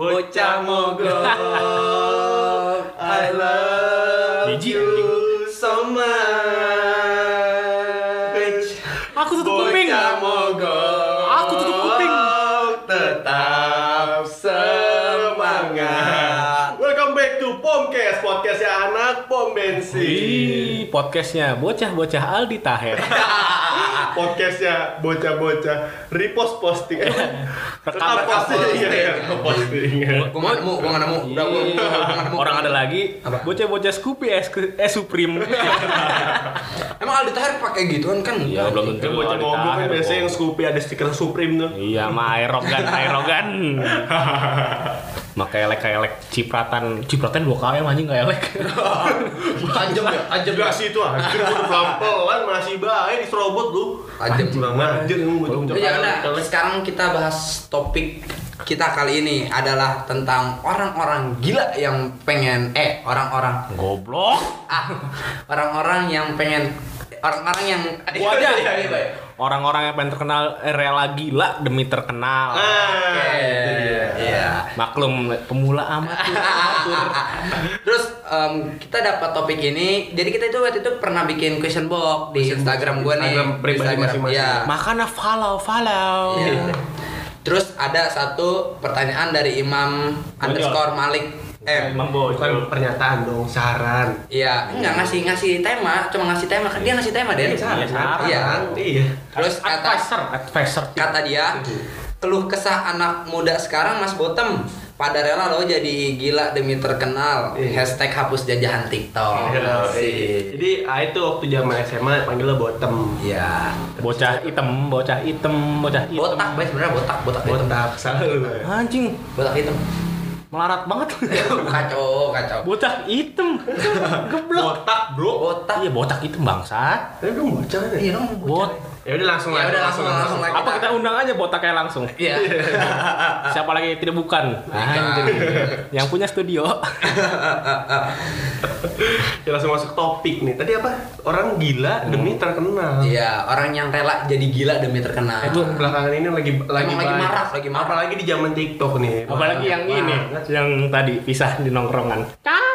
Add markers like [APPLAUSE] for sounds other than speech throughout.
Bocah mogok. I love Jijik, you so much. Aku tutup kuping. Bocah mogok. Aku tutup kuping. Tetap semangat. Welcome back to Pomcast Podcastnya anak pom bensin. Podcastnya bocah-bocah Aldi Taher. [LAUGHS] Podcastnya bocah-bocah repost posting Tetap posting posting. Iya, posting nggak nemu, gua nggak nemu. Udah, nemu. Orang ada lagi bocah-bocah Scoopy es, es Supreme. [LAUGHS] Emang Aldi Tahir pakai gituan kan? Iya, belum tentu. Bocah mogok kan biasanya yang Scoopy ada stiker Supreme tuh Iya, sama aerogan, aerogan. [LAUGHS] Maka elek elek cipratan, cipratan dua kali anjing nggak elek. [LAUGHS] Tajam ya, tajam ya. sih itu anjir pelan-pelan masih baik diserobot lu Tajam. Kurang lu udah, elek. sekarang kita bahas topik kita kali ini adalah tentang orang-orang gila yang pengen eh orang-orang Goblok. ah orang-orang yang pengen orang-orang yang Gua aja. Iya, iya, iya. Orang-orang yang pengen terkenal eh, rela gila demi terkenal. Nah, Oke. Maklum pemula amatir. [LAUGHS] Terus em, kita dapat topik ini, jadi kita itu waktu itu pernah bikin question box di Instagram gue nih. Instagram Di pribadi masing-masing. Iya. Makanya follow, follow. Iya. Terus ada satu pertanyaan dari Imam underscore Malik. Eh, Bukan pernyataan dong, saran. iya, enggak ngasih ngasih tema, cuma ngasih tema. Dia ngasih tema, Den. Iya, saran. Iya. Iya. Terus kata advisor, advisor. kata dia, keluh kesah anak muda sekarang Mas Bottom pada rela lo jadi gila demi terkenal. Iya. Hashtag hapus jajahan TikTok. Iya, iya. Jadi ah, itu waktu zaman SMA panggilnya bottom. Iya. Bocah hitam, bocah hitam, bocah hitam. Botak, Bay, sebenarnya botak, botak, hitam. Botak, salah lu. Anjing, Botak hitam. melarat banget. [LAUGHS] kacau, kacau. Botak hitam. [LAUGHS] Geblok. Botak, bro. Botak. Iya, botak hitam bangsat. Tapi dong bocah nih. Iya dong, Bot. Ya udah langsung Ya lah. udah langsung langsung lagi. Apa kita undang aja botaknya langsung? Iya. [LAUGHS] Siapa lagi tidak bukan? Anjing. Yang punya studio. [LAUGHS] Ya langsung masuk topik nih. Tadi apa? Orang gila demi terkenal. Iya, orang yang rela jadi gila demi terkenal. Itu belakangan ini lagi lagi Emang lagi marah, lagi marah. Apalagi di zaman TikTok nih. Apalagi yang ini, yang tadi pisah di nongkrongan. video-video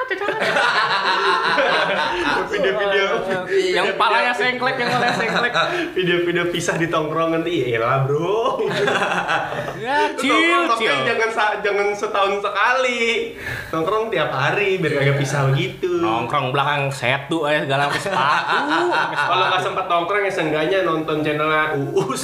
yang palanya sengklek, yang palanya sengklek. video-video pisah di tongkrongan iya lah bro Ya, chill, chill. jangan jangan setahun sekali nongkrong tiap hari biar kagak pisah gitu Nongkrong belakang setu aja segala pakai sepatu. kalau nggak sempat nongkrong ya seenggaknya nonton channelnya uus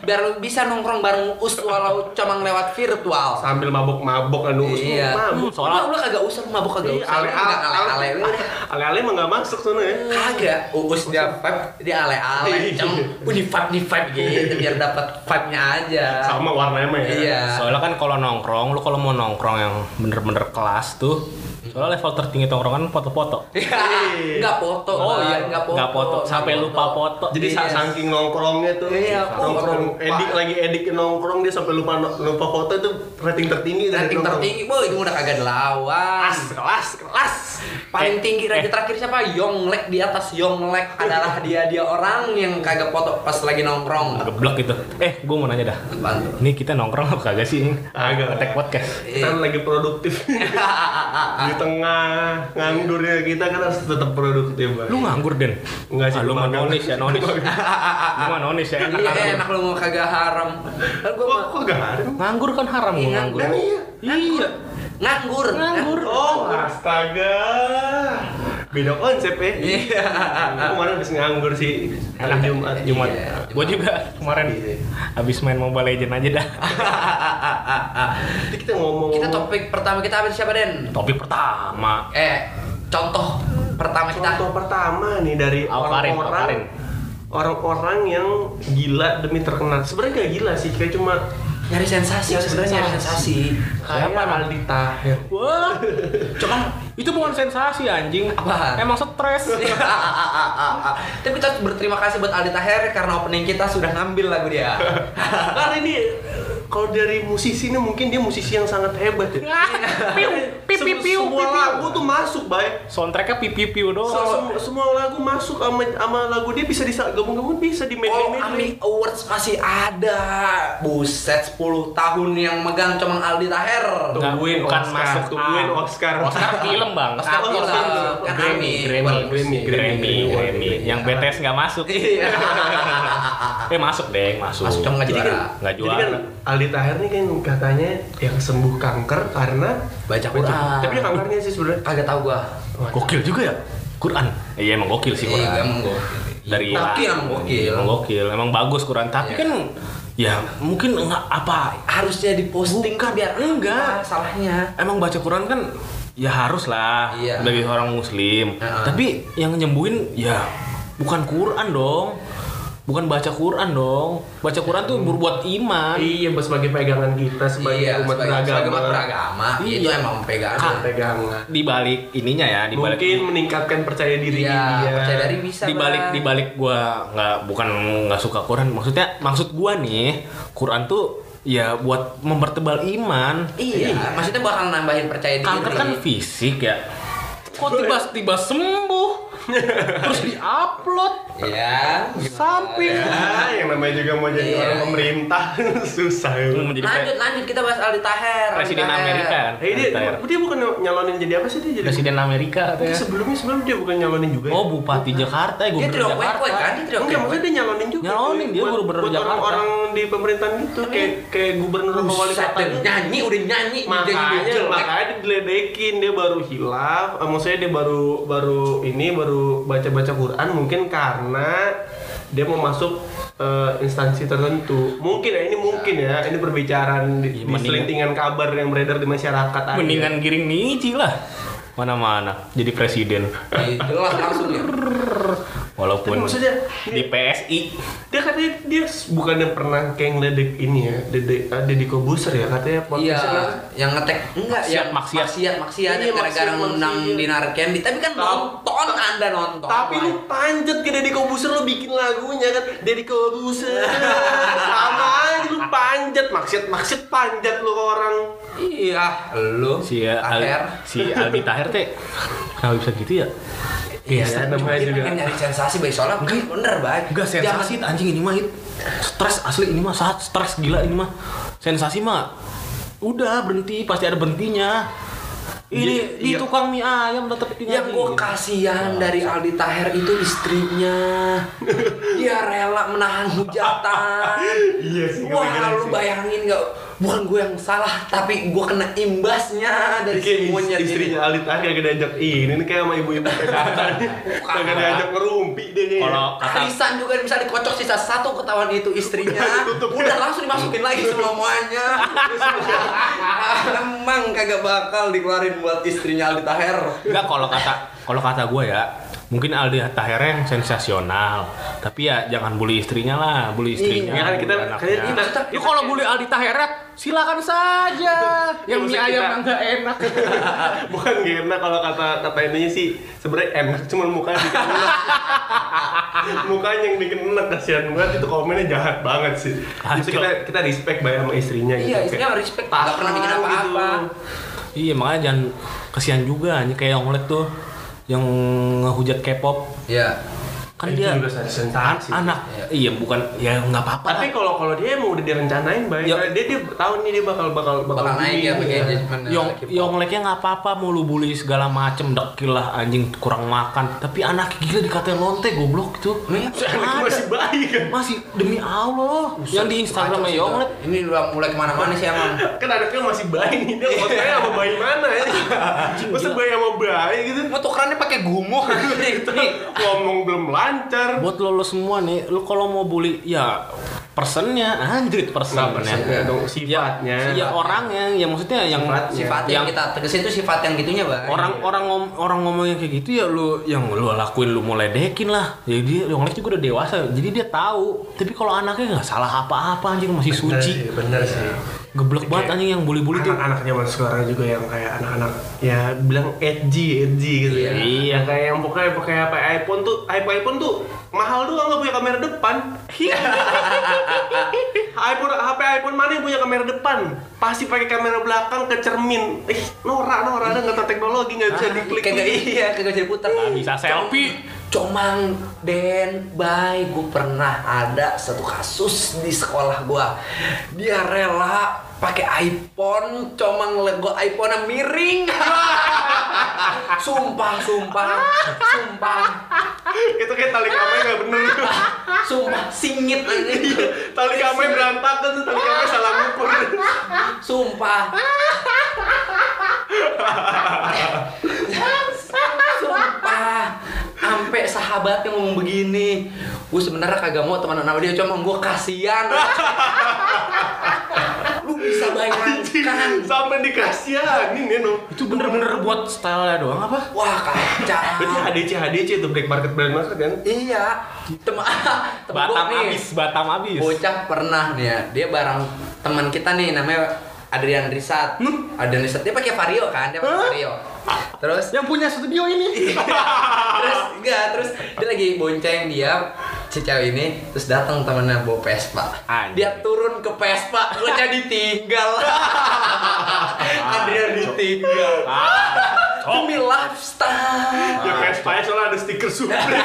Biar bisa nongkrong bareng Us walau cuma lewat virtual. sambil mabok-mabok kan uus Iya. mabok soalnya- lu kagak usah lu mabuk kagak Iya, usah. Nggak ale-ale lu deh. ale-ale mah nggak masuk sana ya Kagak, Uus dia vibe, dia ale-ale, Iya. cem, uni vibe nih vibe gitu biar dapat vibe-nya aja. sama warnanya mah ya Iya. Soalnya kan kalau nongkrong, lu kalau mau nongkrong yang bener-bener kelas tuh, soalnya level tertinggi tongkrongan foto-foto. Iya, nggak foto, Oh iya, nggak foto, nggak foto. Sampai lupa foto. jadi Iya. saking nongkrongnya tuh Iya, nongkrong edik lagi edik nongkrong dia sampai lupa lupa foto itu rating tertinggi dari Rating tertinggi, boy itu udah kagak lawan. kelas kelas kelas Paling Eh, tinggi rating eh. terakhir siapa? Yonglek di atas Yonglek adalah dia dia orang yang kagak foto pas lagi nongkrong. Geblok gitu. Eh, gua mau nanya dah. Bantu. Ini kita nongkrong apa kagak sih? Kagak. Ngetek podcast. kita kan lagi produktif [LAUGHS] di tengah nganggurnya kita kan harus tetap produktif Bang. Lu nganggur, Den? Enggak sih, Ah, lu mah nonis ya, nonis. lu mah nonis ya, enak. Iya kan? enak lu mau kagak haram. Kan gua kok mah kok gak ada Nganggur kan haram Iya, gua nganggur. nganggur. Iya. Nganggur. Nganggur. oh astaga beda konsep ya Iya. Gua kemarin habis nganggur sih hari Jumat Jumat. Iya, Gua juga kemarin habis main Mobile Legend aja dah. Kita ngomong Kita topik pertama kita apa siapa Den? Topik pertama. Eh, contoh pertama kita. contoh pertama nih dari Alvarin, Alvarin. orang-orang orang-orang yang gila demi terkenal sebenarnya gak gila sih kayak cuma Nyari sensasi Nyari sebenarnya nyari sensasi. Siapa? Aldi Taher Wah, cuman itu bukan sensasi anjing. Apaan? Emang stres. [LAUGHS] Tapi kita berterima kasih buat Aldi Taher karena opening kita sudah ngambil lagu dia. [LAUGHS] karena ini kalau dari musisi ini mungkin dia musisi yang sangat hebat ya. piu piu piu Sem- piu semua lagu tuh masuk, baik. soundtracknya piu piu piu So, doang sem- semua lagu masuk sama, sama lagu dia bisa digabung-gabung bisa di Oh, medley AMI Awards masih ada. Buset 10 tahun yang megang cuma Aldi Taher. Nggak, Tungguin bukan Oscar, masuk tungguin. Oscar. Oscar film bang Oscar Oh, film, Oscar. kan Grammy. Grammy, Grammy, Grammy, Grammy. Yang BTS nggak masuk. Iya. [LAUGHS] Eh masuk deh, masuk. Masuk cuma nggak Jadi juara. kan, Nggak jadi kan juara. Aldi Taher nih kan katanya yang sembuh kanker karena Baca Quran. Tapi dia kankernya sih sebenarnya. Kagak tahu gua. Gokil juga ya. Quran. Iya emang gokil sih Quran. Iya, emang gokil. Dari Gokil, emang gokil. Emang gokil. Emang bagus Quran. Tapi Iya. kan ya mungkin enggak apa Harusnya diposting Bukan, biar enggak. salahnya. emang baca Quran kan ya harus lah Iya. bagi orang muslim. Heeh. Tapi yang nyembuhin ya bukan Quran dong. Bukan baca Quran dong. Baca Quran tuh berbuat iman. Iya, sebagai pegangan kita sebagai iya, umat sebagai, beragama. sebagai umat beragama Iya. itu emang pegangan. Pegangan. Di balik ininya ya, di balik Mungkin meningkatkan percaya diri Iya, dia. percaya diri bisa. di balik di balik gua nggak bukan nggak suka Quran maksudnya maksud gua nih Quran tuh ya buat mempertebal iman Iya, maksudnya bakal nambahin percaya diri. kanker kan fisik ya kok tiba-tiba sembuh terus diupload Iya. samping Ya, yang namanya juga mau jadi Iya. orang pemerintah [LAUGHS] susah. ya. Lanjut, lanjut kita bahas Aldi Taher. Aldi presiden Taher. Amerika kan Eh dia, Taher. dia bukan nyalonin jadi apa sih dia jadi presiden Amerika katanya sebelumnya sebelum dia bukan nyalonin juga. ya? oh bupati Jakarta ya Dia gubernur Jakarta kue kan? Dia trio Enggak, maksudnya dia nyalonin juga. Nyalonin, dia Buat- gubernur buat Jakarta. Orang-orang di pemerintahan gitu kayak kayak gubernur sama wali kota. nyanyi udah nyanyi makanya makanya dia diledekin dia baru hilaf eh, maksudnya dia baru baru ini baru baca baca Quran mungkin karena dia mau masuk eh, instansi tertentu mungkin ya ini mungkin ya ini perbicaraan di, Iya, di selentingan kabar yang beredar di masyarakat aja. mendingan giring niji lah mana-mana jadi presiden. Iya, jelas langsung ya. walaupun Tapi maksudnya di PSI dia katanya dia bukannya pernah kayak ngeledek ini ya Dede uh, Deddy Kobuser ya katanya Iya, yang ngetek enggak Maksiat, yang maksiat. maksiat. maksiat Iya, yang gara-gara maksiat. Dinar Candy. Tapi kan nonton anda nonton Tapi lu panjat ke Deddy Kobuser lu bikin lagunya kan Deddy Kobuser. [LAUGHS] Sama lu panjat maksiat maksiat panjat lu ke orang. Iya lu si Al, Taher. si Aldi Taher teh. Kenapa bisa gitu ya? Iya, Dia namanya juga. pengen nyari sensasi baik soalnya bener baik Enggak sensasi anjing ini mah It. stres asli ini mah saat stres gila ini mah. Sensasi mah udah berhenti pasti ada berhentinya ini di iya. tukang mie ayam tetap tinggal yang gue kasihan dari Aldi Taher itu istrinya. [LAUGHS] Dia rela menahan hujatan. Iya sih, wah lu bayangin gak bukan gue yang salah tapi gue kena imbasnya dari Kayak semuanya is- istrinya Alit ah kagak diajak ini ini kayak sama ibu-ibu [LAUGHS] nih. Kagak diajak ngerumpi deh nih. kalau kata Arisan juga bisa dikocok sisa satu ketahuan itu istrinya [LAUGHS] Tutup. udah langsung dimasukin lagi semuanya [LAUGHS] emang kagak bakal dikeluarin buat istrinya Aldi Taher enggak kalau kata kalau kata gue ya mungkin Aldi Taher yang sensasional tapi ya jangan bully istrinya lah bully istrinya Iya, kan kita- anaknya. kita- Ya, kalau bully Aldi Taher silakan saja yang mie ayam kita- yang enggak enak [LAUGHS] Bukan gak enak kalau kata kata ininya sih sebenarnya enak cuman mukanya bikin enak. [LAUGHS] mukanya yang bikin enak kasihan banget itu komennya jahat banget sih. Itu Kacau. kita kita respect banget sama istrinya gitu. Iya, istrinya Kayak respect, nggak pernah bikin apa-apa. Iya makanya jangan kesian juga hanya kayak Yonglet tuh yang ngehujat K-pop. Ya kan dia juga ada anak. Iya. Bukan ya nggak apa-apa Tapi lah. kalau kalau dia emang udah direncanain baik, Ya. dia dia tahu nih dia bakal bakal bakal naik ya bully, pakai engagement Yong Yongleknya nggak apa-apa mau lu bully segala macem dekil lah anjing kurang makan. Tapi anak gila dikatain lonte goblok itu Iya. Ada. masih bayi kan. masih demi Allah. Yang di Instagramnya Yonglet ini udah mulai ke mana-mana sih emang? [LAUGHS] Kan anaknya masih bayi nih, dia fotonya sama bayi mana ya? [LAUGHS] Masa bayi sama bayi gitu? mau tukerannya pakai gumuh. [LAUGHS] Nih nih. Ngomong belum lancar. buat lo, lo semua nih lu kalau mau bully ya personnya anjrit personnya personnya dong, sifatnya. ya orangnya ya maksudnya yang Sifatnya. sifat yang, kita tegesin itu sifat yang gitunya bang orang orang ngom, orang ngomongnya kayak gitu ya lu yang lu lakuin lu mulai dekin lah ya dia yang juga udah dewasa jadi dia tahu tapi kalau anaknya nggak salah apa-apa anjing masih Bener suci sih, bener sih. Geblek banget anjing yang bully-bully tuh. anak-anak zaman sekarang juga yang kayak anak-anak ya bilang edgy edgy gitu ya Iya. Yang kayak yang pokoknya pakai HP iPhone tuh iPhone iPhone tuh mahal doang nggak punya kamera depan [LAUGHS] iPhone HP iPhone mana yang punya kamera depan pasti pakai kamera belakang ke cermin ih norak norak ada nggak tahu teknologi nggak bisa diklik Kagak iya, kagak bisa diputar. Nggak bisa selfie. Comang Den, bye, gue pernah ada satu kasus di sekolah gua. Dia rela pakai iPhone, comang gua iPhone miring. [LAUGHS] sumpah, sumpah, sumpah, itu kayak tali kamera nggak bener [LAUGHS] sumpah singit anjing. tali kamera berantakan tali kamera salah ngukur Sumpah. [LAUGHS] Sumpah. Sampai sahabatnya ngomong begini. Gue sebenarnya kagak mau temenan sama dia, cuma gue kasihan. [LAUGHS] Lu bisa bayangkan. sampai dikasihanin ya no Itu bener-bener buat style doang apa? Wah kacau. berarti HDC HDC itu break market brand market kan Iya. Teman [LAUGHS] Batam nih. habis, Batam habis. Bocah pernah nih ya, dia bareng teman kita nih namanya Adrian Risat. Adrian Risat dia pakai Vario kan, dia pakai? Vario. Terus? Yang punya studio ini. [LAUGHS] terus enggak terus dia lagi bonceng dia si cewek ini terus datang temennya bawa Vespa. Dia turun ke Vespa gue jadi tinggal. [LAUGHS] Adrian ditinggal demi lifestyle. Ya Vespa soalnya ada stiker Supreme.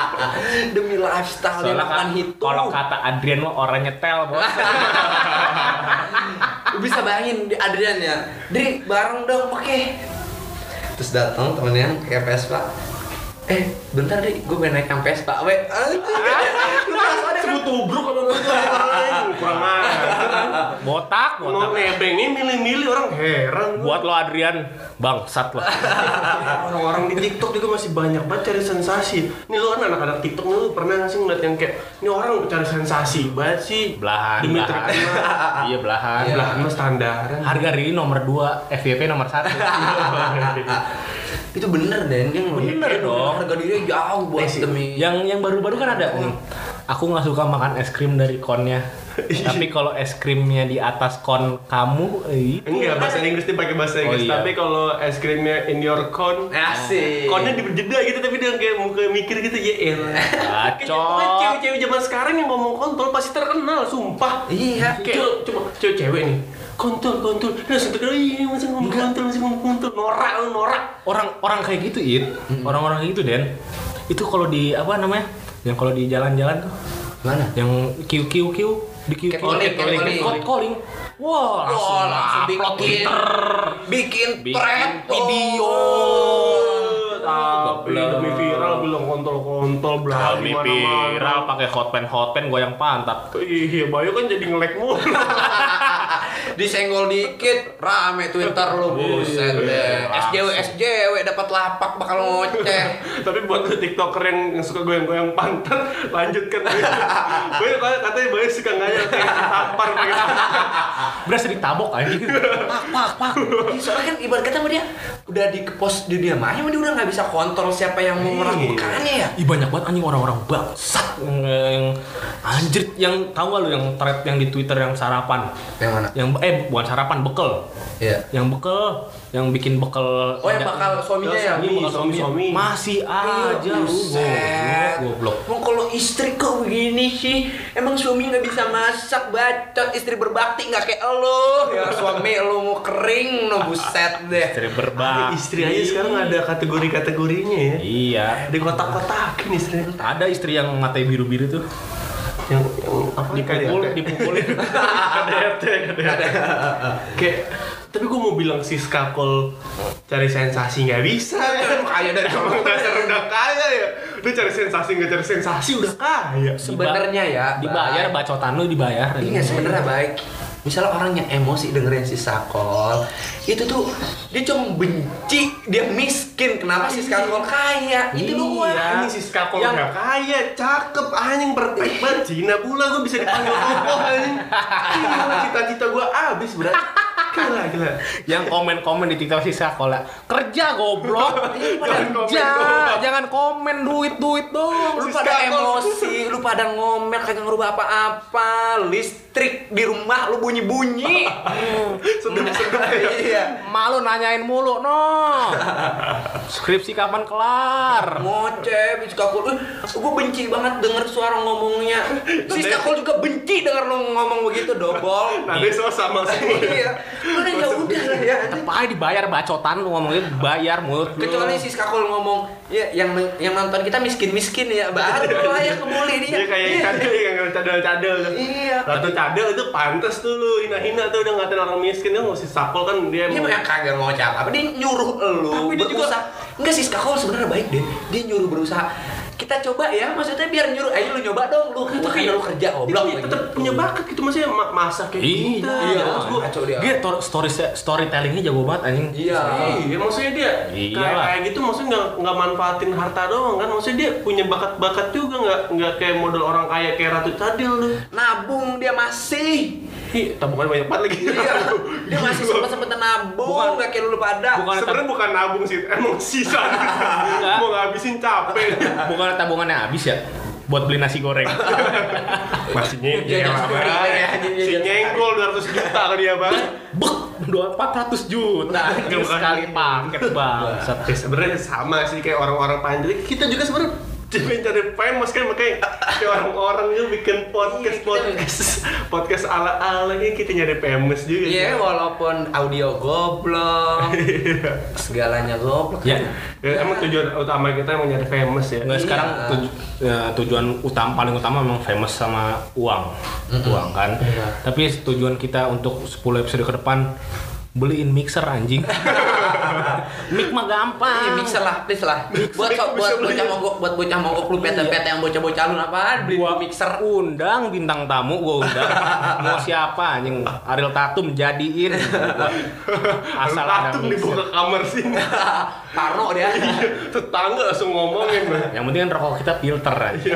[LAUGHS] Demi lifestyle dia Soalnya makan kan, itu kalau kata Adrian mah orang nyetel, Bos. Bisa bayangin di Adrian ya Dri bareng dong oke terus datang temennya kayak Vespa eh bentar deh gue pengen naik yang Vespa we lu kan sebut tubruk apa enggak kurang ajar Botak, mau botak. nebeng ini milih-milih orang heran Buat lo Adrian, bangsat lo. orang-orang di TikTok juga masih banyak banget cari sensasi. Nih lu kan anak-anak TikTok nih, lu pernah nggak sih ngeliat yang kayak ini orang cari sensasi banget sih. Belahan, Demi belahan. terkenal. Iya, belahan. Lah, mah standaran. Harga diri nomor 2, FYP nomar 1. Itu bener deh dia Bener dong. harga diri jauh buat Nih sih. demi yang yang baru-baru kan ada nih. Aku nggak suka makan es krim dari konnya. [LAUGHS] Tapi kalau es krimnya di atas kon kamu, eh, itu Enggak, bahasa Inggris dia pakai bahasa Inggris. Oh, iya. Tapi kalau es krimnya in your cone, asik konnya diberjeda gitu tapi dia kayak muka mikir gitu ya elah. [LAUGHS] Bacot. cewek-cewek zaman sekarang yang ngomong kontol pasti terkenal, sumpah. iya Kayak cuma cewek-cewek nih. Kontol, kontol. Langsung terkenal, iya masih ngomong kontol, masih ngomong kontol. Norak norak. orang-orang kayak gitu it orang-orang kayak gitu Den. Itu kalau di apa namanya? Yang kalau di jalan-jalan tuh. Mana? Yang Q Q Q di Q Catcalling, catcalling. calling calling wah langsung Oh, langsung bikin Twitter. bikin bikin thread video. Tapi demi viral bilang kontol-kontol belahan kami viral pakai hotpan hotpan goyang pantat Iya, Bayu kan jadi ngelek mulu. [LAUGHS] disenggol dikit rame Twitter lu buset deh SJW SJW dapat lapak bakal ngoceh [LAUGHS] Tapi buat lu tiktoker yang, yang suka goyang-goyang pantat, [LAUGHS] lanjutkan Bayu. Katanya Bayu suka ngayal kayak tampar pakai tampar. berasa ditabok aja pak pak pak soalnya kan ibarat kata dia udah di post di dia aja dia udah nggak bisa kontrol siapa yang mau Iya. Melakukannya ya. Ih banyak banget anjing orang-orang bangsat yang, yang anjir yang tahu gak lu yang thread yang di Twitter yang sarapan? Yang mana? Yang eh bukan sarapan bekel. Ya yang bekel yang bikin bekel oh yang bakal suaminya ya Suami, bakal suami, suami. masih aja Iya, lu buset. goblok Mau kalau istri kok begini sih? Emang suami nggak bisa masak Bacot. Istri berbakti nggak kayak lo. Ya suami lo mau kering No buset deh. Istri Ada berbakti. Istri aja sekarang ada kategori-kategorinya ya. iya. Di kotak-kotakin istrinya. ada istri yang matanya biru-biru tuh Yang, yang apa dipukul KDRT? dipukulin KDRT, KDRT. Kayak tapi gue mau bilang si skakol cari sensasi nggak bisa ya. Kaya dari Emang dasar udah kaya ya. Dia cari sensasi nggak cari sensasi udah kaya. Sebenarnya ya dibayar bacotan lu dibayar Iya sebenarnya baik Misalnya orang yang emosi dengerin si Sakol Itu tuh Dia cuma benci Dia miskin Kenapa si Sakol kaya Itu doang Iya, ini si skakol Yang- nggak kaya, cakep, anjing perfect banget. Cina pula gue bisa dipanggil kokoh anjing. Cita-cita gue abis berat. Gila, gila. yang komen-komen di TikTok sih sekolah kerja [LAUGHS] goblok Jangan komen kerja jangan komen duit duit dong Lu pada emosi, lu pada ngomel kagak ngerubah apa-apa. Listrik di rumah lu bunyi-bunyi. Sedep-sedep ya. [LAUGHS] Iya. malu nanyain mulu no skripsi kapan kelar Ngoceh, si Kakul. Eh, gue benci banget denger suara ngomongnya. Si Kakul juga benci denger lu ngomong begitu, dobol. Nah, dia sama semua. Iya. Udah ya udah lah ya. apa dibayar bacotan lu ngomongnya bayar mulut lu. Kecuali si Kakul ngomong, ya yang yang nonton kita miskin-miskin ya, baru [LAUGHS] lah ya kebuli dia. Dia kayak Iya. ikan yang cadel-cadel. Iya. Ratu cadel itu pantas tuh lu hina-hina tuh udah ngatain orang miskin kan si Sakol kan dia Dia mah kagak ngocap apa dia nyuruh lu Tapi dia juga- berusaha. Enggak sih Kakul sebenarnya baik deh. Dia nyuruh berusaha. Kita coba ya, maksudnya biar nyuruh, ayo lu nyoba dong lu. Tapi lu kerja goblok. Tapi tetap punya bakat gitu maksudnya ma- masak kayak Iya, gitu. iya. Ngaco dia. dia tor- story storytellingnya jago banget anjing Iya. Iya, maksudnya dia Iya kayak, kayak gitu maksudnya nggak nggak manfaatin harta doang kan, maksudnya dia punya bakat-bakat juga nggak nggak kayak model orang kaya kayak Ratu Cadel tuh. Nabung dia masih. Ih, tabungan banyak banget lagi. Iya. [LAUGHS] Dia masih sempat sempat nabung, Bukan- nggak kayak lu pada. bukan Sebenarnya bukan nabung sih, emang sisa. Mau ngabisin capek. bukan tabungannya habis ya buat beli nasi goreng [LAUGHS] Masih sendiri, ya, jajan si sendiri. nyenggol 200 juta ke dia bang. Bek, dua 400 juta anjing Bukan. sekali paket bangsat. Ya, sebenarnya sama sih kayak orang-orang panjang. Kita juga sebenarnya pengen cari famous kan makanya kayak orang-orang itu bikin podcast podcast podcast ala ala ini kita nyari famous juga. Iya, walaupun audio goblok, [LAUGHS] segalanya goblok. Ya, Ya, emang tujuan utama kita emang nyari famous ya. Nggak, Iya. sekarang tuju- ya, tujuan utama paling utama memang famous sama uang, uang kan. Iya. Tapi tujuan kita untuk 10 episode ke depan beliin mixer anjing. [LAUGHS] Mic mah gampang. Iya, mixer lah, please lah. Buat so- buat bocah mogok, buat bocah mogok lu pete-pete yang bocah-bocah lu apaan? Beli gua mixer. undang bintang tamu gua undang [LAUGHS] mau siapa anjing Ariel Tatum jadiin [LAUGHS] asal ada Patung mixer dibuka kamar sini. Parno dia. [LAUGHS] Tetangga langsung ngomongin. Yang penting kan rokok kita filter aja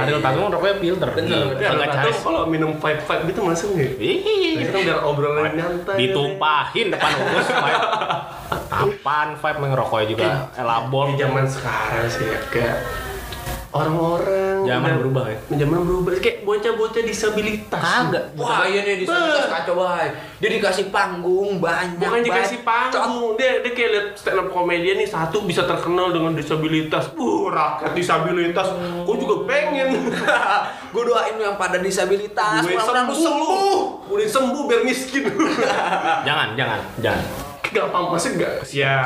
Ariel Tatum kan rokoknya filter. Bener, Iya, kalau minum five five gitu masuk nggak? Ih, Kita biar obrolan nyantai. ditumpahin depan Five. apaan Five mengerokoknya juga? Elabon Di zaman sekarang sih ya, kayak orang-orang Zaman udah- berubah ya? Zaman berubah kayak bocah-bocah disabilitas. kagak Wah, iya nih disabilitas kacau banget. Dia dikasih panggung banyak. Bukan dikasih panggung, dia dia kayak liat stand up komedian nih satu bisa terkenal dengan disabilitas. Uh, rakyat disabilitas. Gue juga pengen. [LAUGHS] Gue doain lu yang pada disabilitas, Gue sembuh. sembuh. Udah sembuh biar miskin. [LAUGHS] [LAUGHS] jangan jangan jangan Gak apa masa gak? Ya,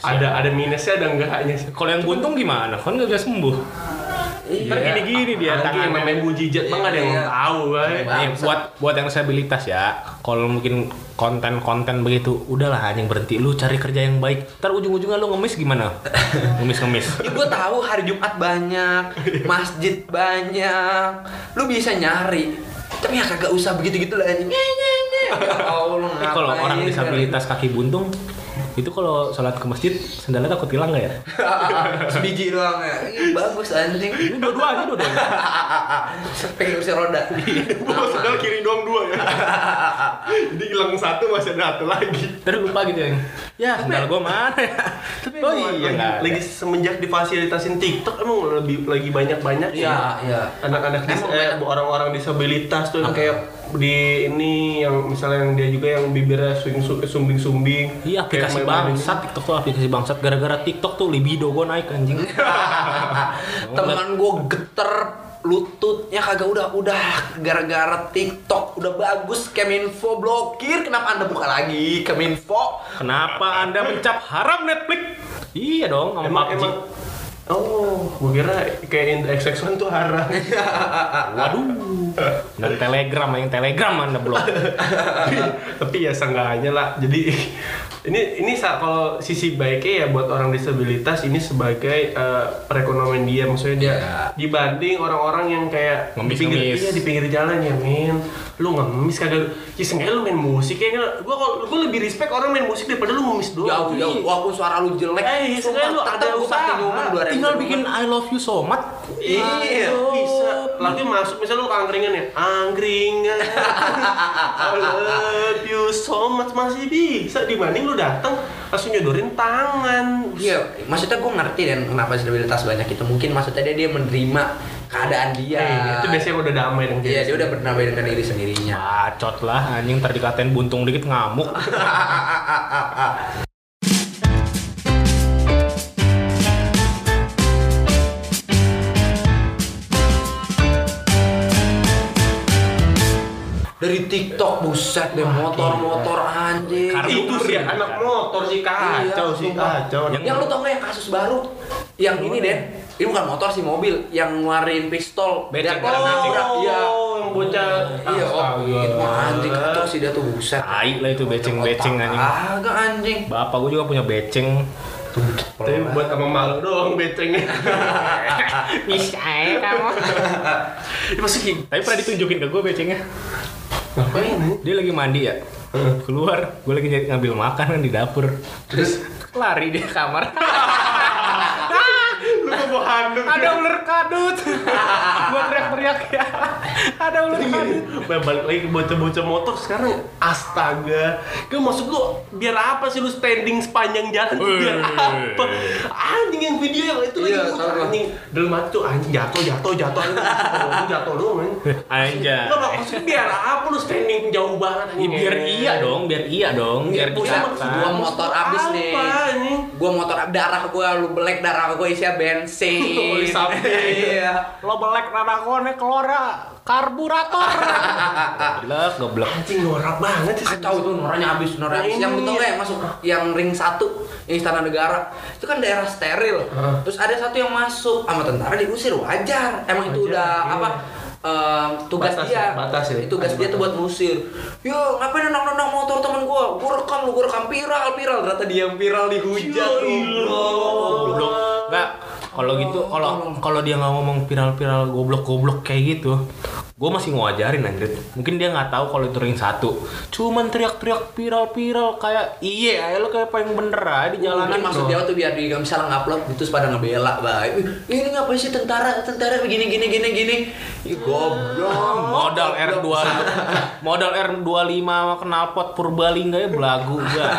ada ada minusnya ada enggaknya sih. kalau yang buntung gimana kan nggak bisa sembuh Ntar gini-gini dia Apalagi yang namanya mujijat mah ada yang Iya. tahu. Iya. Nih, Bangsat. buat buat yang disabilitas ya, kalau mungkin konten-konten begitu, udahlah anjing berhenti lu cari kerja yang baik. Ntar ujung-ujungnya lu ngemis gimana? [LAUGHS] Ngemis-ngemis. Ya, gue tahu hari Jumat banyak, [LAUGHS] masjid banyak, lu bisa nyari. Tapi ya kagak usah begitu-gitu lah anjing. Allah, Eh, kalau orang disabilitas kaki buntung, itu kalau sholat ke masjid sendalnya takut hilang nggak ya? [LAUGHS] Sebiji doang ya. Bagus anjing. Ini dua-duanya, dua-duanya. [LAUGHS] Pengen kursi roda. Gua sendal kiri doang dua ya. [LAUGHS] Jadi hilang satu masih ada satu lagi. Terus lupa gitu ya. Ya, sendal gua mana ya? Tapi oh iya lagi, ada. lagi semenjak difasilitasin TikTok emang lebih lagi banyak-banyak sih. Iya. Anak-anak dis- eh, orang-orang disabilitas tuh yang kayak di ini yang misalnya yang dia juga yang bibirnya swing sumbing-sumbing. Iya aplikasi bangsat TikTok tuh aplikasi bangsat gara-gara TikTok tuh libido gua naik anjing. [LAUGHS] Temen gue geter lututnya kagak udah udah gara-gara TikTok udah bagus Keminfo blokir kenapa anda buka lagi Keminfo Kenapa Anda mencap haram Netflix? Iya dong, sama Emang PUBG. emang Oh, gua kira kayak Indra XX1 tuh haram. [LAUGHS] Waduh. Dan Telegram yang Telegram Anda blok. [LAUGHS] Tapi ya seenggaknya lah. Jadi ini ini kalau sisi baiknya ya buat orang disabilitas ini sebagai eh, perekonomian dia maksudnya dia Iya. dibanding orang-orang yang kayak di pinggir Ngemis-ngemis. iya di pinggir jalan ya men lu ngemis kagak ya seenggaknya lu main musik ya gua kalau gua lebih respect orang main musik daripada lu ngemis doang jauh jauh walaupun suara lu jelek Eh, sebenarnya lu ada usaha. dua Tinggal bikin I love you so much. Iya, Aduh. bisa. Lagi masuk, misalnya lu palingan ya angkringan [LAUGHS] I love you so much masih bisa dibanding lu datang langsung nyodorin tangan Iya, maksudnya gue ngerti dan kenapa disabilitas banyak itu mungkin maksudnya dia dia menerima keadaan dia. Eh, itu biasanya udah damai dong Iya, dia udah berdamai dengan diri sendirinya. Bacot lah anjing ntar dikatain buntung dikit ngamuk. [LAUGHS] Dari TikTok buset deh motor-motor anjing. Karena itu sih Iya. anak motor sih kacau Iya, sih kacau Yang- Yang lu tau gak yang kasus baru? Yang ini Den, ini bukan motor sih mobil yang ngeluarin pistol. Dia- becek. nabrak, Iya. oh yang bocah Iya, oh, mah anjing kacau sih dia tuh buset. Tai lah itu beceng-beceng anjing. Agak anjing. Bapak gue juga punya beceng. tapi buat sama malu doang becengnya [LAUGHS] Bisa ya kamu. [LAUGHS] Tapi pernah ditunjukin ke gue becengnya. Ngapain nih Dia lagi mandi ya. Keluar, gue lagi nyari- ngambil makan kan di dapur. terus Lari dia kamar. [LAUGHS] lu mau bawa handuk Ada ular kadut. [LAUGHS] gue teriak-teriak ya. Ada ular kadut. Bah, balik lagi ke bocah-bocah motor sekarang astaga kan maksud lu biar apa sih lu standing sepanjang jalan tuh biar apa anjing yang video yang itu lagi Iya, gua. anjing dalam hati tuh anjing jatuh jatuh jatuh anjing jatuh doang anjing. Enggak, maksudnya biar apa lu standing jauh banget anjing biar iya dong, biar iya dong, biar Iya, punya kelihatan. gua motor abis nih. Gua motor darah gua lu belek darah gua isinya bensin. [LAUGHS] Sapi. Iya. Lo belek radakone kelora karburator. [LAUGHS] Goblok, goblok. anjing norak banget sih Kacau tuh noranya habis, noranya habis. Yang betul nggak yang masuk yang ring satu yang istana negara itu kan daerah steril. Terus ada satu yang masuk sama tentara diusir wajar. Emang itu udah iya. apa? em, tugas Batas dia, ya, batas ya. tugas dia tuh buat musir. Yo, ngapain nendang-nendang motor temen gua? Gua rekam lu, gua rekam viral, viral. Ternyata dia yang viral dihujat. Ya goblok. Goblok. Enggak, kalau gitu kalau kalau dia nggak ngomong viral-viral goblok-goblok kayak gitu, gue masih ngewajarin anjir. Mungkin dia nggak tahu kalau itu ring satu. Cuman teriak-teriak viral-viral kayak iye aja lo kayak paling bener aja di jalanan. Mungkin maksud dia tuh biar di misalnya ngupload terus pada ngebela, baik. Ini ngapain sih tentara tentara begini gini gini gini. Ih, goblok. modal R2 modal R25 sama knalpot Purbalingga ya belagu gak.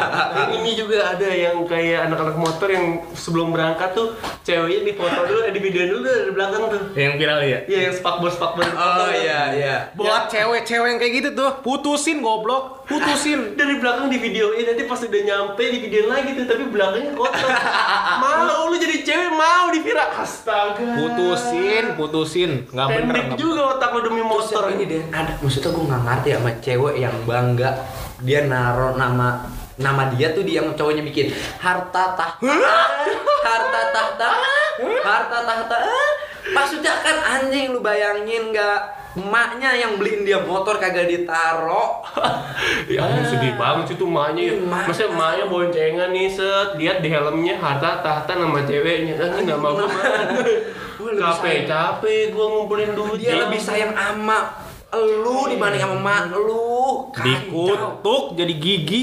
Ini juga ada yang kayak anak-anak motor yang sebelum berangkat tuh ceweknya dipoto dulu, eh, di video dulu dari belakang tuh. Yang viral ya. Iya yang spakbor spakbor. Oh iya iya. Buat cewek-cewek yang kayak gitu tuh, putusin goblok, putusin. [LAUGHS] Dari belakang di videoin nanti pas udah nyampe di video lagi tuh tapi belakangnya kotor. [LAUGHS] Mau lu jadi cewek mau di viral. Astaga. Putusin, putusin. Nggak bener. Pendek juga otak lu demi motor ini deh ada maksudnya gue nggak ngerti sama cewek yang bangga dia naro nama nama dia tuh dia yang cowoknya bikin harta tahta harta tahta harta tahta maksudnya kan anjing lu bayangin nggak? Emaknya yang beliin dia motor kagak ditaro. [LAUGHS] Ya ampun sedih banget sih tuh emaknya ya. Masa emaknya boncengan nih set, lihat di helmnya harta tahta nama ceweknya. Kan nggak mau gue Capek capek gue ngumpulin duit. dia lebih sayang ama lu dibanding sama emak lu Kacau. Dikutuk jadi gigi.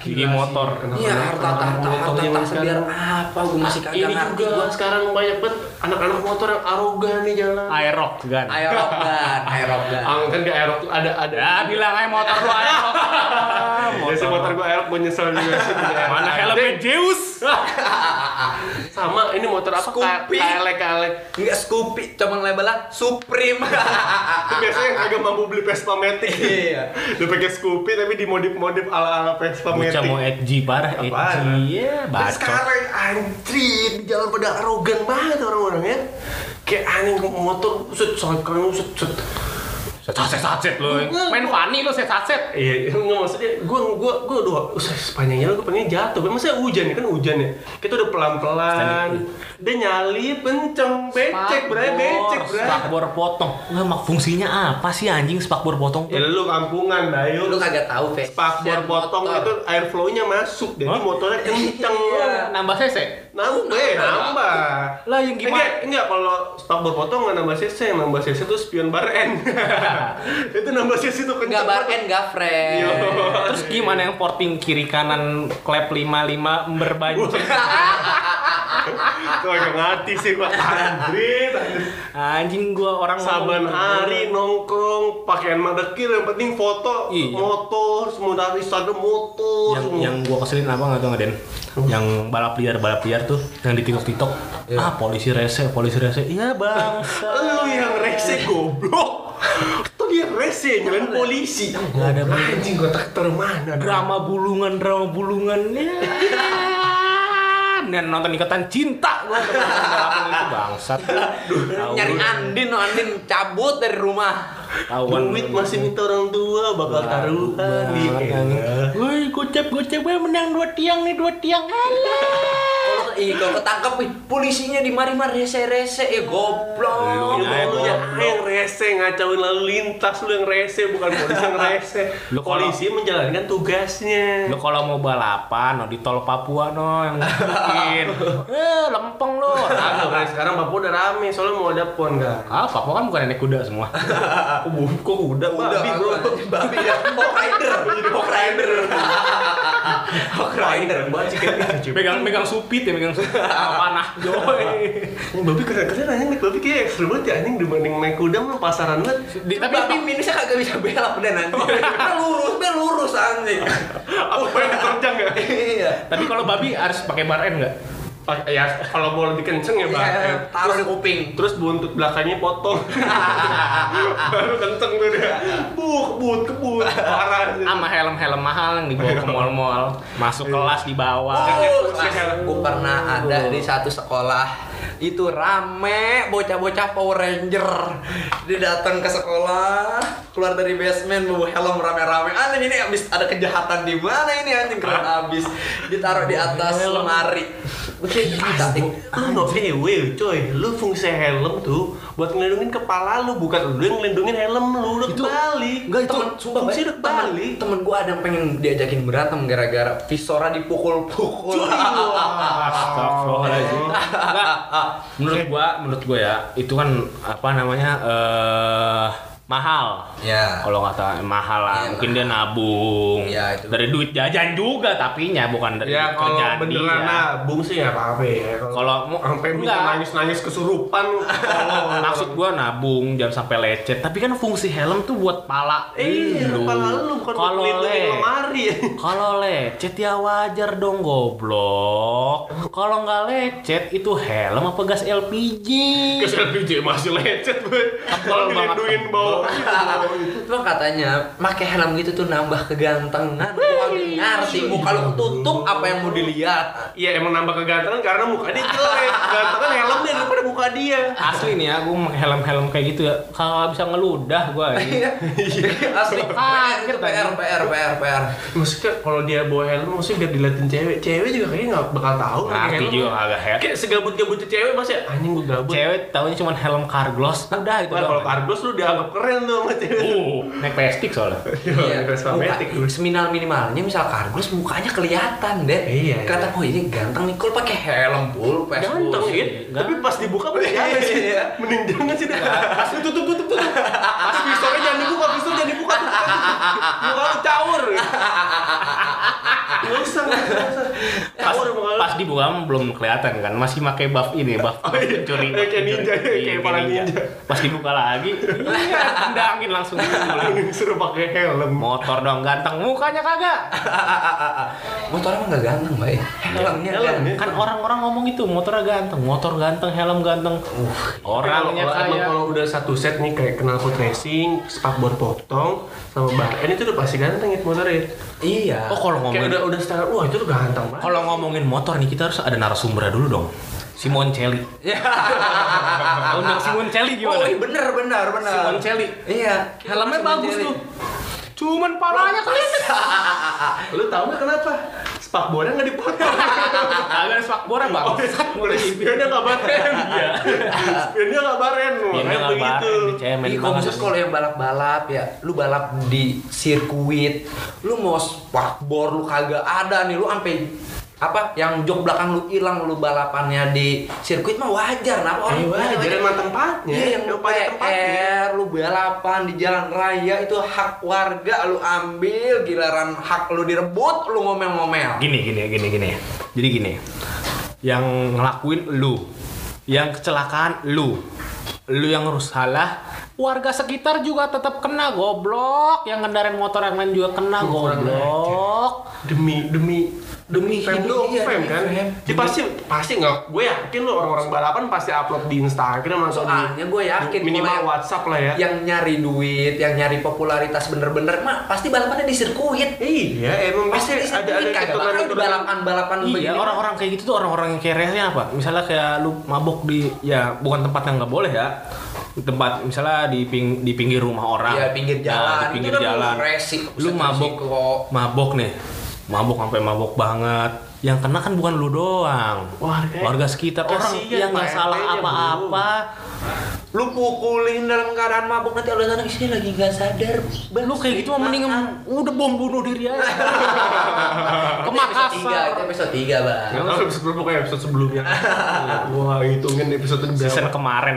gigi motor. Iya harta tahta harta tahta biar apa gue masih kagak Ini ngerti juga gua. sekarang banyak banget anak-anak motor yang arogan nih jalan. Aerok kan. Aerogan, aerogan. Ah, kan di aerok tuh ada ada. Ya bilang aja motor lu aerok. Ya [LAUGHS] sih motor gue aerok gue nyesel juga aerok. Mana helmnya Zeus? [LAUGHS] Sama ini motor apa? Scoopy. Kalek kalek. Enggak Scoopy, cuma labelnya Supreme. Biasanya yang agak mampu beli Vespa Matic. Iya. Udah pakai Scoopy tapi dimodif-modif ala-ala Vespa Bocah Matic. mau edgy parah, edgy. Ya, bacot. sekarang anjir di jalan pada arogan banget orang-orang ya. Kayak anjing motor, set set kan set set. Sacet lu. Main funny lu set sacet. Iya, nggak maksudnya gue gue gue udah usah sepanjang jalan gue pengen jatuh. Maksudnya hujan ya kan hujan ya. Kita udah pelan-pelan. Dia nyali penceng becek, bray becek, bray. Spakbor potong. Nggak mak fungsinya apa sih anjing spakbor potong? Ya lu kampungan, Bayu. Lu kagak tahu, Fe. Spakbor potong itu air flow-nya masuk, jadi motornya kenceng. Iya. Nambah cc. Nambah, eh, nambah. Lah yang gimana? Enggak, enggak kalau spakbor potong nggak nambah cc, yang nambah cc itu spion bar N. [LAUGHS] itu nambah cc itu kenceng. Enggak bar end, enggak friend. Yo. Terus gimana yang porting kiri kanan klep 55 berbanjir? [LAUGHS] Kok yang ngerti sih gua anjrit. Anjing gua orang Saban hari nongkrong pakaian madekir yang penting foto Iya. motor semua dari Instagram motor yang semua. yang gua keselin apa nggak tau nggak Den? Yang balap liar balap liar tuh yang di tiktok tiktok Iya. ah polisi rese polisi rese. Iya bang [LAUGHS] lu yang rese goblok. Tuh dia rese nyalain polisi? Nggak ada anjing gua tak termana drama bulungan drama bulungan ya [LAUGHS] dan nonton ikatan cinta balapan itu bangsat Nyari Andin, no Andin cabut dari rumah. Tahuan duit masih minta orang tua bakal taruhan di Woi, gocep gocep gue menang dua tiang nih dua tiang. Alah. Ih kalau ketangkep ih, polisinya di mari-mari rese-rese ya goblok. Lu Lu Ya, lu yang rese ngacauin lalu lintas lu yang rese bukan polisi yang rese. Lu polisi menjalankan tugasnya. Lo kalau mau balapan, no, di tol Papua no yang bikin. [LAUGHS] Eh, lempeng lo. Kagak, Bray. sekarang Papua udah rame soalnya mau ada pon kan. Ah, Papua kan bukan nenek kuda semua. [LAUGHS] Kok kok udah babi bro. babi ya. Hawk Rider. Hawk Rider. [LAUGHS] Hawk Rider. Banget sih kayak megang megang supit ya, Ah, panah. Joy. Babi keren-keren anjing naik babi kayak ekstrim banget ya anjing dibanding naik kuda mah pasaran banget. Di- Tapi tapi minusnya kagak bisa belok dan nanti. Dia lurus, dia lurus anjing. Apa pengen diterjang ya? Iya. tapi kalau babi harus pakai bar N nggak? Ah, Ya kalau mau lebih kenceng ya bang. Iya, taruh di kuping. Terus buntut belakangnya potong. [LAUGHS] Baru kenceng tuh dia. Buk, but, kebut. Parah. Sama helm-helm mahal yang dibawa ke mall-mall, masuk kelas di bawah. Oh, gue pernah ada di satu sekolah. Itu rame bocah-bocah Power Ranger. Dia datang ke sekolah keluar dari basement bawa helm rame-rame. Anjing ini abis ada kejahatan di mana ini anjing? Keren abis. Ditaruh di atas lemari Oke, cantik. Lu no VW coy, lu fungsi helm tuh buat ngelindungin kepala lu, bukan lu yang ngelindungin helm lu, lu Itu- kebalik. Enggak itu temen, sumpah fungsi udah kebalik. Temen, temen gue ada yang pengen diajakin berantem gara-gara Visora dipukul-pukul. Astagfirullahaladzim. Menurut gua, menurut gua ya, itu kan apa namanya eh mahal. Ya. Kalau kata mahal lah, Iya, mungkin dia nabung. Iya, itu. Dari duit jajan juga tapinya bukan dari Ya kalau kerjaan beneran dia. nabung sih ya apa-apa ya. Kalau mau- sampai minta enggak. nangis-nangis kesurupan. [LAUGHS] Oh, Maksud gua nabung jangan sampai lecet. Tapi kan fungsi helm tuh buat pala Eh, lu. kepala lu bukan buat Kalau le- lemari. [LAUGHS] Kalau lecet ya wajar dong goblok. Kalau nggak lecet itu helm apa gas LPG? Ke LPG masih lecet, gue. Tebal banget, Ngelindungin tebal. Cuma katanya pakai helm gitu tuh nambah kegantengan. Gua ngerti muka lu ketutup apa yang mau dilihat. Iya emang nambah kegantengan karena muka dia jelek. Gantengan helmnya daripada muka dia. Asli nih ya, gue pakai helm-helm kayak gitu ya. Kalau bisa ngeludah gue. Iya. [LAUGHS] Asli Kaget, PR PR PR PR. Maksudnya kalau dia bawa helm maksudnya biar diliatin cewek. Cewek juga kayaknya nggak bakal tahu pakai Ngerti helm. juga kagak head. Kayak segabut-gabutnya cewek pasti anjing gue gabut. Cewek taunya cuma helm carglass. Udah itu kalau kardus lu dianggap keren tuh sama cewek. Uh, naik pestik soalnya. Iya, Matic dulu. Seminimal minimalnya misal kardus mukanya kelihatan deh. Iya, Kata oh ini ganteng nih, kalau pakai helm face Ganteng Enggak. tapi pas dibuka mending jangan sih. Iya. Mending jangan sih. Pas tutup tutup tutup tutup. Pas visornya jangan dibuka, visor jangan dibuka. Muka lu caur. Nggak usah. Pas, pas dibuka belum kelihatan kan, masih pakai buff ini, buff Oh, iya. pencuri. Kayak ninja, Iya, kayak para ninja. Pas dibuka lagi, iya, tendangin langsung. Mending [LAUGHS] suruh pakai helm. Motor dong ganteng, mukanya kagak. [LAUGHS] Motor emang gak ganteng, Bay. Helmnya Helm, kan. ya. Kan orang-orang ngomong itu motornya ganteng, motor ganteng, helm ganteng. Orangnya Kalau- emang kayak kalau udah satu set nih kayak knalpot racing, spakbor potong, sama bar N itu udah pasti ganteng itu motornya. Iya. Oh kalau Kayak ngomongin udah udah standar, wah itu tuh ganteng banget. kalau ngomongin motor nih kita harus ada narasumbernya dulu dong. Simon Celli. Ya. [LAUGHS] Undang Simon Celli Oh, gimana? iya bener bener bener. Simon Celli. Iya. Helmnya Simon bagus Celli. tuh. Cuman palanya kalian. [LAUGHS] Lu tahu nggak kenapa? Spakbornya nggak dipotong. [LAUGHS] Kagak ada spakbornya bang. Udah spionnya nggak baren. Iya. Spionnya baren. Ini Makanya nggak begitu. bareng, dicemen Iya, banget. khusus kalau yang balap-balap ya, lu balap di sirkuit, lu mau spakbor lu kagak ada nih, lu sampai apa yang jok belakang lu hilang lu balapannya di sirkuit mah wajar nah Eh, wajar, emang tempatnya. Iya yang pada tempatnya. Lu balapan di jalan raya itu hak warga lu ambil, giliran hak lu direbut, lu ngomel-ngomel. Gini gini gini gini. Jadi gini. yang ngelakuin lu yang kecelakaan lu lu yang harus salah warga sekitar juga tetap kena goblok yang kendaraan motor yang lain juga kena goblok demi demi Demi fame hidup, iya, fame demi kan fame. Jadi pasti pasti nggak gue yakin lo orang-orang balapan pasti upload di Instagram atau Soalnya gue yakin minimal WhatsApp lah ya yang nyari duit, yang nyari popularitas bener-bener mah pasti balapannya di sirkuit. iya emang Pasti pasti di ada ada bakal di hitungan balapan-balapan Iya, begini. orang-orang kayak gitu tuh orang-orang yang kayak rehnya apa? Misalnya kayak lu mabok di ya bukan tempat yang nggak boleh ya. Tempat misalnya di ping, di pinggir rumah orang. Iya, pinggir Nah, jalan. di pinggir kan jalan. Lu mabok mabok nih. Mabok sampai mabok banget. Yang kena kan bukan lu doang. Warga. sekitar orang Kasian yang nggak salah apa-apa. Lu pukulin dalam keadaan mabuk nanti oleh sana sini lagi nggak sadar. Lu kayak gitu mah mending udah bom bunuh diri aja. [LAUGHS] Ke Episode 3, itu Makassar. episode 3, Bang. Yang kalau episode berapa kayak episode sebelumnya [LAUGHS] Wah hitungin episode ini Season kemarin.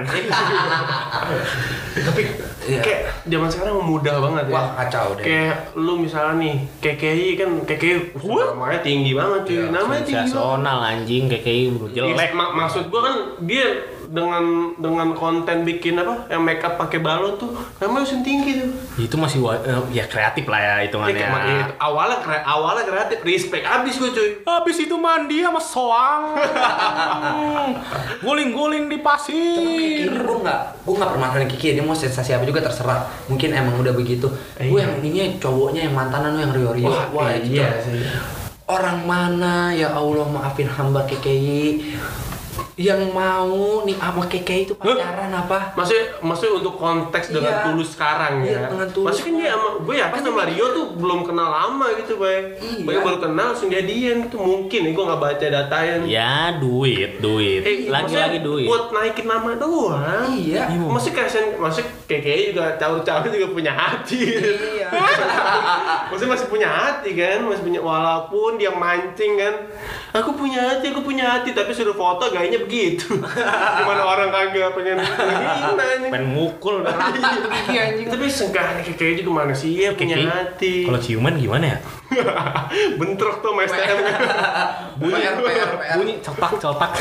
[LAUGHS] Tapi Iya. kayak zaman sekarang mudah banget ya Wah, kacau deh. Kayak lu misalnya nih KKI kan KKI namanya tinggi banget cuy Iya, Namanya tinggi Sensasional anjing kayak kayak jelek. Yes, mak- maksud gua kan dia dengan dengan konten bikin apa yang make up pakai balon tuh namanya usin tinggi tuh. Itu masih eh, ya kreatif lah ya Ya, hitungannya ya, awalnya kre- awalnya kreatif respect. Abis gue cuy. Habis itu mandi sama soang. Guling-guling di pasir. Kiki gue nggak gue nggak permasalahin Kiki. Dia mau sensasi apa juga terserah. Mungkin emang udah begitu. Eh, gue iya. yang ininya cowoknya yang mantanan lu yang Rio Rio Wah, itu iya. sih. orang mana? Ya Allah maafin hamba KKI yang mau nih sama KKI itu pacaran apa Maksudnya, maksudnya untuk konteks dengan Iya. tulus sekarang Iya, ya. dengan tulus. Maksudnya kan dia sama, gue yakin sama Rio tuh belum kenal lama gitu, Bay. Iya. Bay baru kenal langsung jadian gitu. Mungkin nih gue nggak baca datanya. ya duit duit Eh, lagi-lagi duit Buat naikin nama doang. iya Maksudnya kasihan, maksudnya kayak kayaknya juga caur-caur juga punya hati. iya [LAUGHS] maksudnya masih punya hati kan, masih punya walaupun dia mancing kan. Aku punya hati, aku punya hati, tapi suruh foto gayanya begitu. [LAUGHS] Gimana orang kagak pengen pengen mukul [LAUGHS] Iya anjing. Tapi sengkahnya kayak kayaknya juga mana sih ya punya hati. kalau ciuman gimana ya [LAUGHS] Bentrok tuh sama STM. PR PR PR bunyi cepak cepak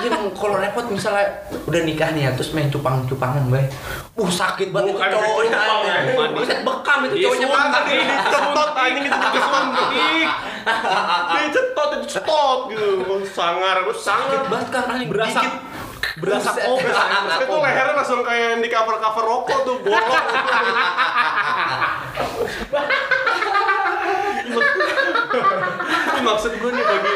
Iya, kalau repot misalnya udah nikah nih ya, terus main cupang-cupangan, bay. Uh, sakit banget Bukan itu cowoknya. ya. Buset bekam itu Iya, cowoknya sumpah, bekam. Tadi dicetot anjing itu disuntik. Dicetot itu cetot gitu. Sangar, gue sangar. Sakit banget kan berasa berasa kobra itu lehernya langsung kayak yang di cover-cover rokok tuh, bolong. [LAUGHS] Maksud gue nih bagi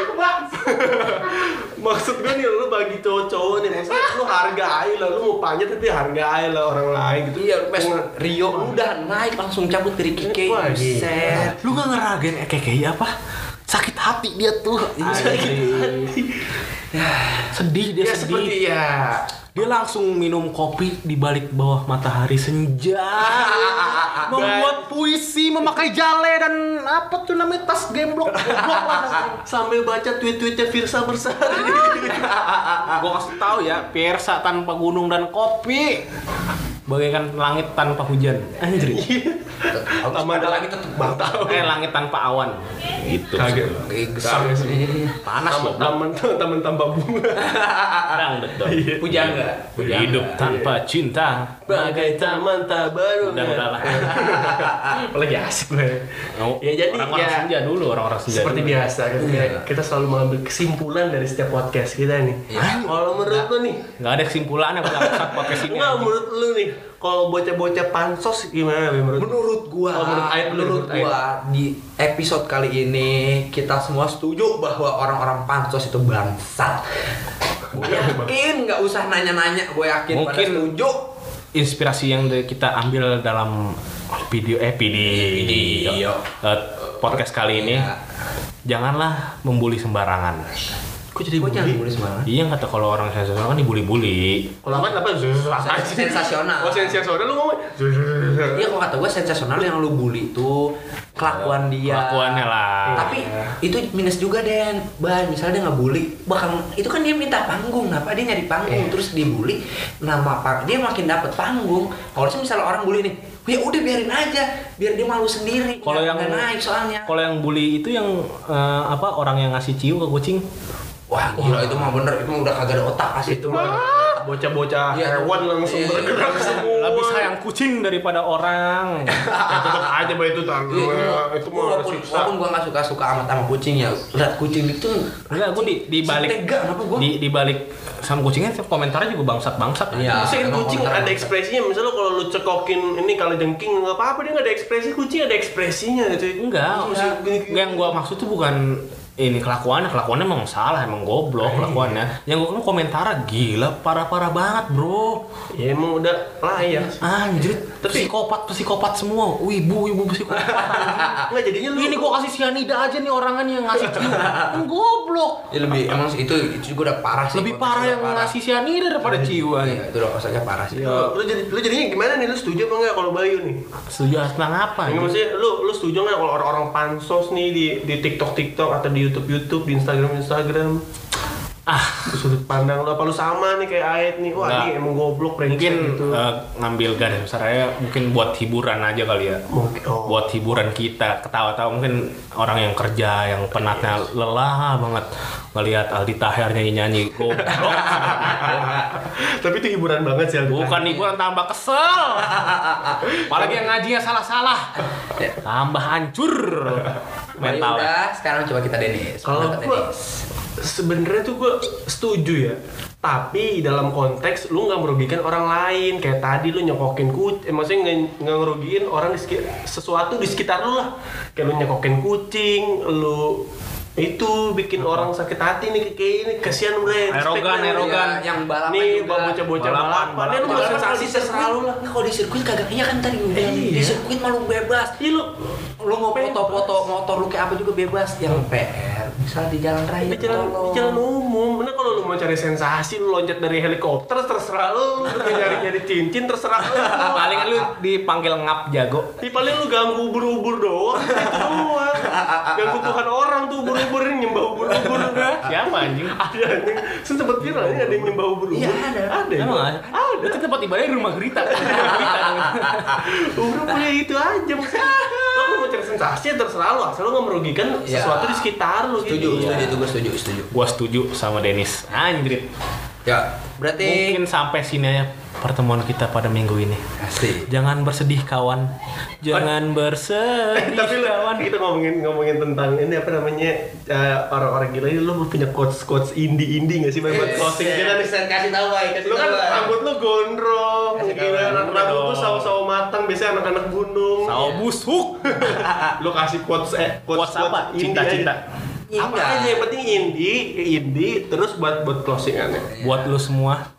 [LAUGHS] maksud gue nih lu bagi cowok-cowok nih maksudnya lu hargai lah lu mau panjat tapi hargai lah orang lain gitu Iya, pas Jangan- Rio udah naik langsung cabut dari. Wah, Buset. lu gak ngeragain kayak apa sakit hati dia tuh. Anjing. sedih dia ya sedih. seperti ya. Dia langsung minum kopi di balik bawah matahari senja. [LAUGHS] Membuat puisi memakai jale dan apa tuh namanya tas gemblok. Lah sambil baca tweet-tweetnya Virsa Bersari. [LAUGHS] Gue kasih tahu ya Piersa tanpa gunung dan kopi. Bagaikan langit tanpa hujan. Anjir Tambah ada lagi tetep batal eh langit tanpa awan. Gitu. Kaget. Gesam sih. panas loh. taman taman taman tambah bunga. Dangdut dong Pujangga. hidup tanpa cinta. Bagai taman tak baru udah udah lah. [LAUGHS] Apalagi asik gue. Ya, jadi orang-orang ya, senja dulu orang-orang senja seperti dulu. biasa kita, Iya. kita selalu mengambil kesimpulan dari setiap podcast kita nih. Iya. kalau menurut lu nih? Nggak ada kesimpulannya pada saat podcast ini enggak menurut lu nih kalau bocah-bocah pansos gimana menurut Menurut gua, Oh, menurut Aib, menurut menurut Aib. gua di episode kali ini kita semua setuju bahwa orang-orang pansos itu bangsat. Gue yakin nggak usah nanya-nanya, gue yakin pada Mungkin- setuju. inspirasi yang kita ambil dalam video eh video, Video. eh, podcast kali ini Iya. janganlah membuli sembarangan kok jadi Gua jangan bully? mana? iya kata kalau orang sensasional kan dibully-bully kalau apa apa Sensasional. oh sensasional lu ngomong Iya kalau kata gue sensasional yang lu bully itu kelakuan dia. Kelakuannya lah. Tapi itu minus juga Den. Bah, misalnya dia nggak bully, bakal itu kan dia minta panggung, apa dia nyari panggung Iya. terus dibully, nama pang dia makin dapat panggung. Kalau sih misalnya orang bully nih, ya udah biarin aja, biar dia malu sendiri. Kalau yang naik soalnya. Kalau yang bully itu yang eh, apa orang yang ngasih ciu ke kucing. Wah gila itu mah bener, itu udah kagak ada otak asli itu mah bocah-bocah Iya. hewan langsung Iya. bergerak [LAUGHS] semua Lebih sayang kucing daripada orang. [LAUGHS] ya tetap aja bah itu tanggung Iya, itu mah walaupun, siksa walaupun gua nggak suka suka amat sama kucing ya lihat kucing itu Enggak, gue di, di balik Setega, kenapa gua? di, di balik sama kucingnya komentarnya juga bangsat bangsat. Iya. Kan kucing ada bangsat. ekspresinya misalnya kalau lu cekokin ini kalau jengking nggak apa-apa dia nggak ada ekspresi kucing ada ekspresinya gitu Enggak, enggak yang gua maksud tuh bukan ini kelakuannya, kelakuannya emang salah, emang goblok kelakuannya. Yang gua kan komentar gila parah-parah banget, Bro. ya emang udah layak Anjir, Tapi- psikopat psikopat semua. Wibu, wibu psikopat. [LAUGHS] nggak jadinya lu ini gua kasih sianida aja nih orangan yang ngasih cium. [LAUGHS] Goblok. Ya lebih emang itu itu juga udah parah sih. Lebih parah yang ngasih sianida daripada ciuan. Iya, itu udah saja parah sih. lu, lu jadi lu jadinya gimana nih lu setuju apa enggak kalau Bayu nih Setuju tentang apa? Anjing? maksudnya lu lu setuju nggak kalau orang-orang pansos nih di di TikTok TikTok atau di YouTube YouTube di Instagram Instagram. Ah, sudut pandang lu apa lu sama nih kayak Aed nih? Wah Nggak. ini emang goblok brengsek mungkin gitu. eh, ngambil garis besarnya mungkin buat hiburan aja kali ya. Mungkin- oh. buat hiburan kita ketawa-tawa. Mungkin orang yang kerja yang penatnya lelah banget ngelihat Aldi Tahir nyanyi-nyanyi. Goblok. [LAUGHS] Tapi itu hiburan banget sih Aldi bukan hiburan tambah kesel. Apalagi yang ngajinya salah-salah. [LAUGHS] Tambah hancur Mental udah, sekarang coba kita Denis. Kalau Denis. sebenarnya tuh gua setuju ya. Tapi dalam konteks lu nggak merugikan orang lain kayak tadi lu nyokokin kucing, eh, maksudnya nggak ngerugiin orang di sekitar, sesuatu di sekitar lu lah. Kayak lu nyokokin kucing, lu itu bikin orang sakit hati nih kayak ini kasihan bre. Aerogan, Respect, aerogan. Ya, yang balapan Nih juga. bocah-bocah Balapan, balapan. Balapan. Balapan sensasi sirkuit, selalu lah. Nah, kalau di sirkuit kagak iya kan tadi gue. Iya. Di sirkuit malu bebas. Iya lu Lu mau foto-foto motor lu kayak apa juga bebas. Yang PR bisa di jalan raya. di jalan, tolong. di jalan umum bener kalau lu mau cari sensasi lu loncat dari helikopter terserah lu lu mau nyari nyari [LAUGHS] cincin terserah lu paling lu dipanggil ngap jago Di paling lu ganggu ubur-ubur doang doang ganggu Tuhan orang tuh ubur-ubur ini nyembah ubur-ubur siapa anjing ada anjing sempet viral ini ada yang nyembah ubur-ubur Iya, ada. ada Emang ada? Itu tempat ibadah di rumah Gerita. Gerita dong. ubur-ubur ya itu aja maksudnya ya terserah lu asal lu nggak merugikan Iya. sesuatu di sekitar lu Setuju, gitu setuju itu gue setuju, setuju. Gua setuju sama Denis. Anjrit. Ya, berarti Mungkin sampai sini aja pertemuan kita pada minggu ini. Asik. Jangan bersedih kawan. Jangan bersedih tapi lu kawan. kita ngomongin ngomongin tentang ini apa namanya eh, orang-orang gila ini lu punya quotes quotes indie indie nggak sih buat closing kita nih bisa kasih tahu, Bay, kasih lu kan tahu. Rambut lu gondrong gila rambut dong. sawo-sawo matang biasanya anak-anak gunung Sawo busuk. [LAUGHS] lu kasih quotes eh Quotes apa? indie Cinta-cinta. aja. apa aja yang penting indie indie terus buat buat closingannya Buat lu semua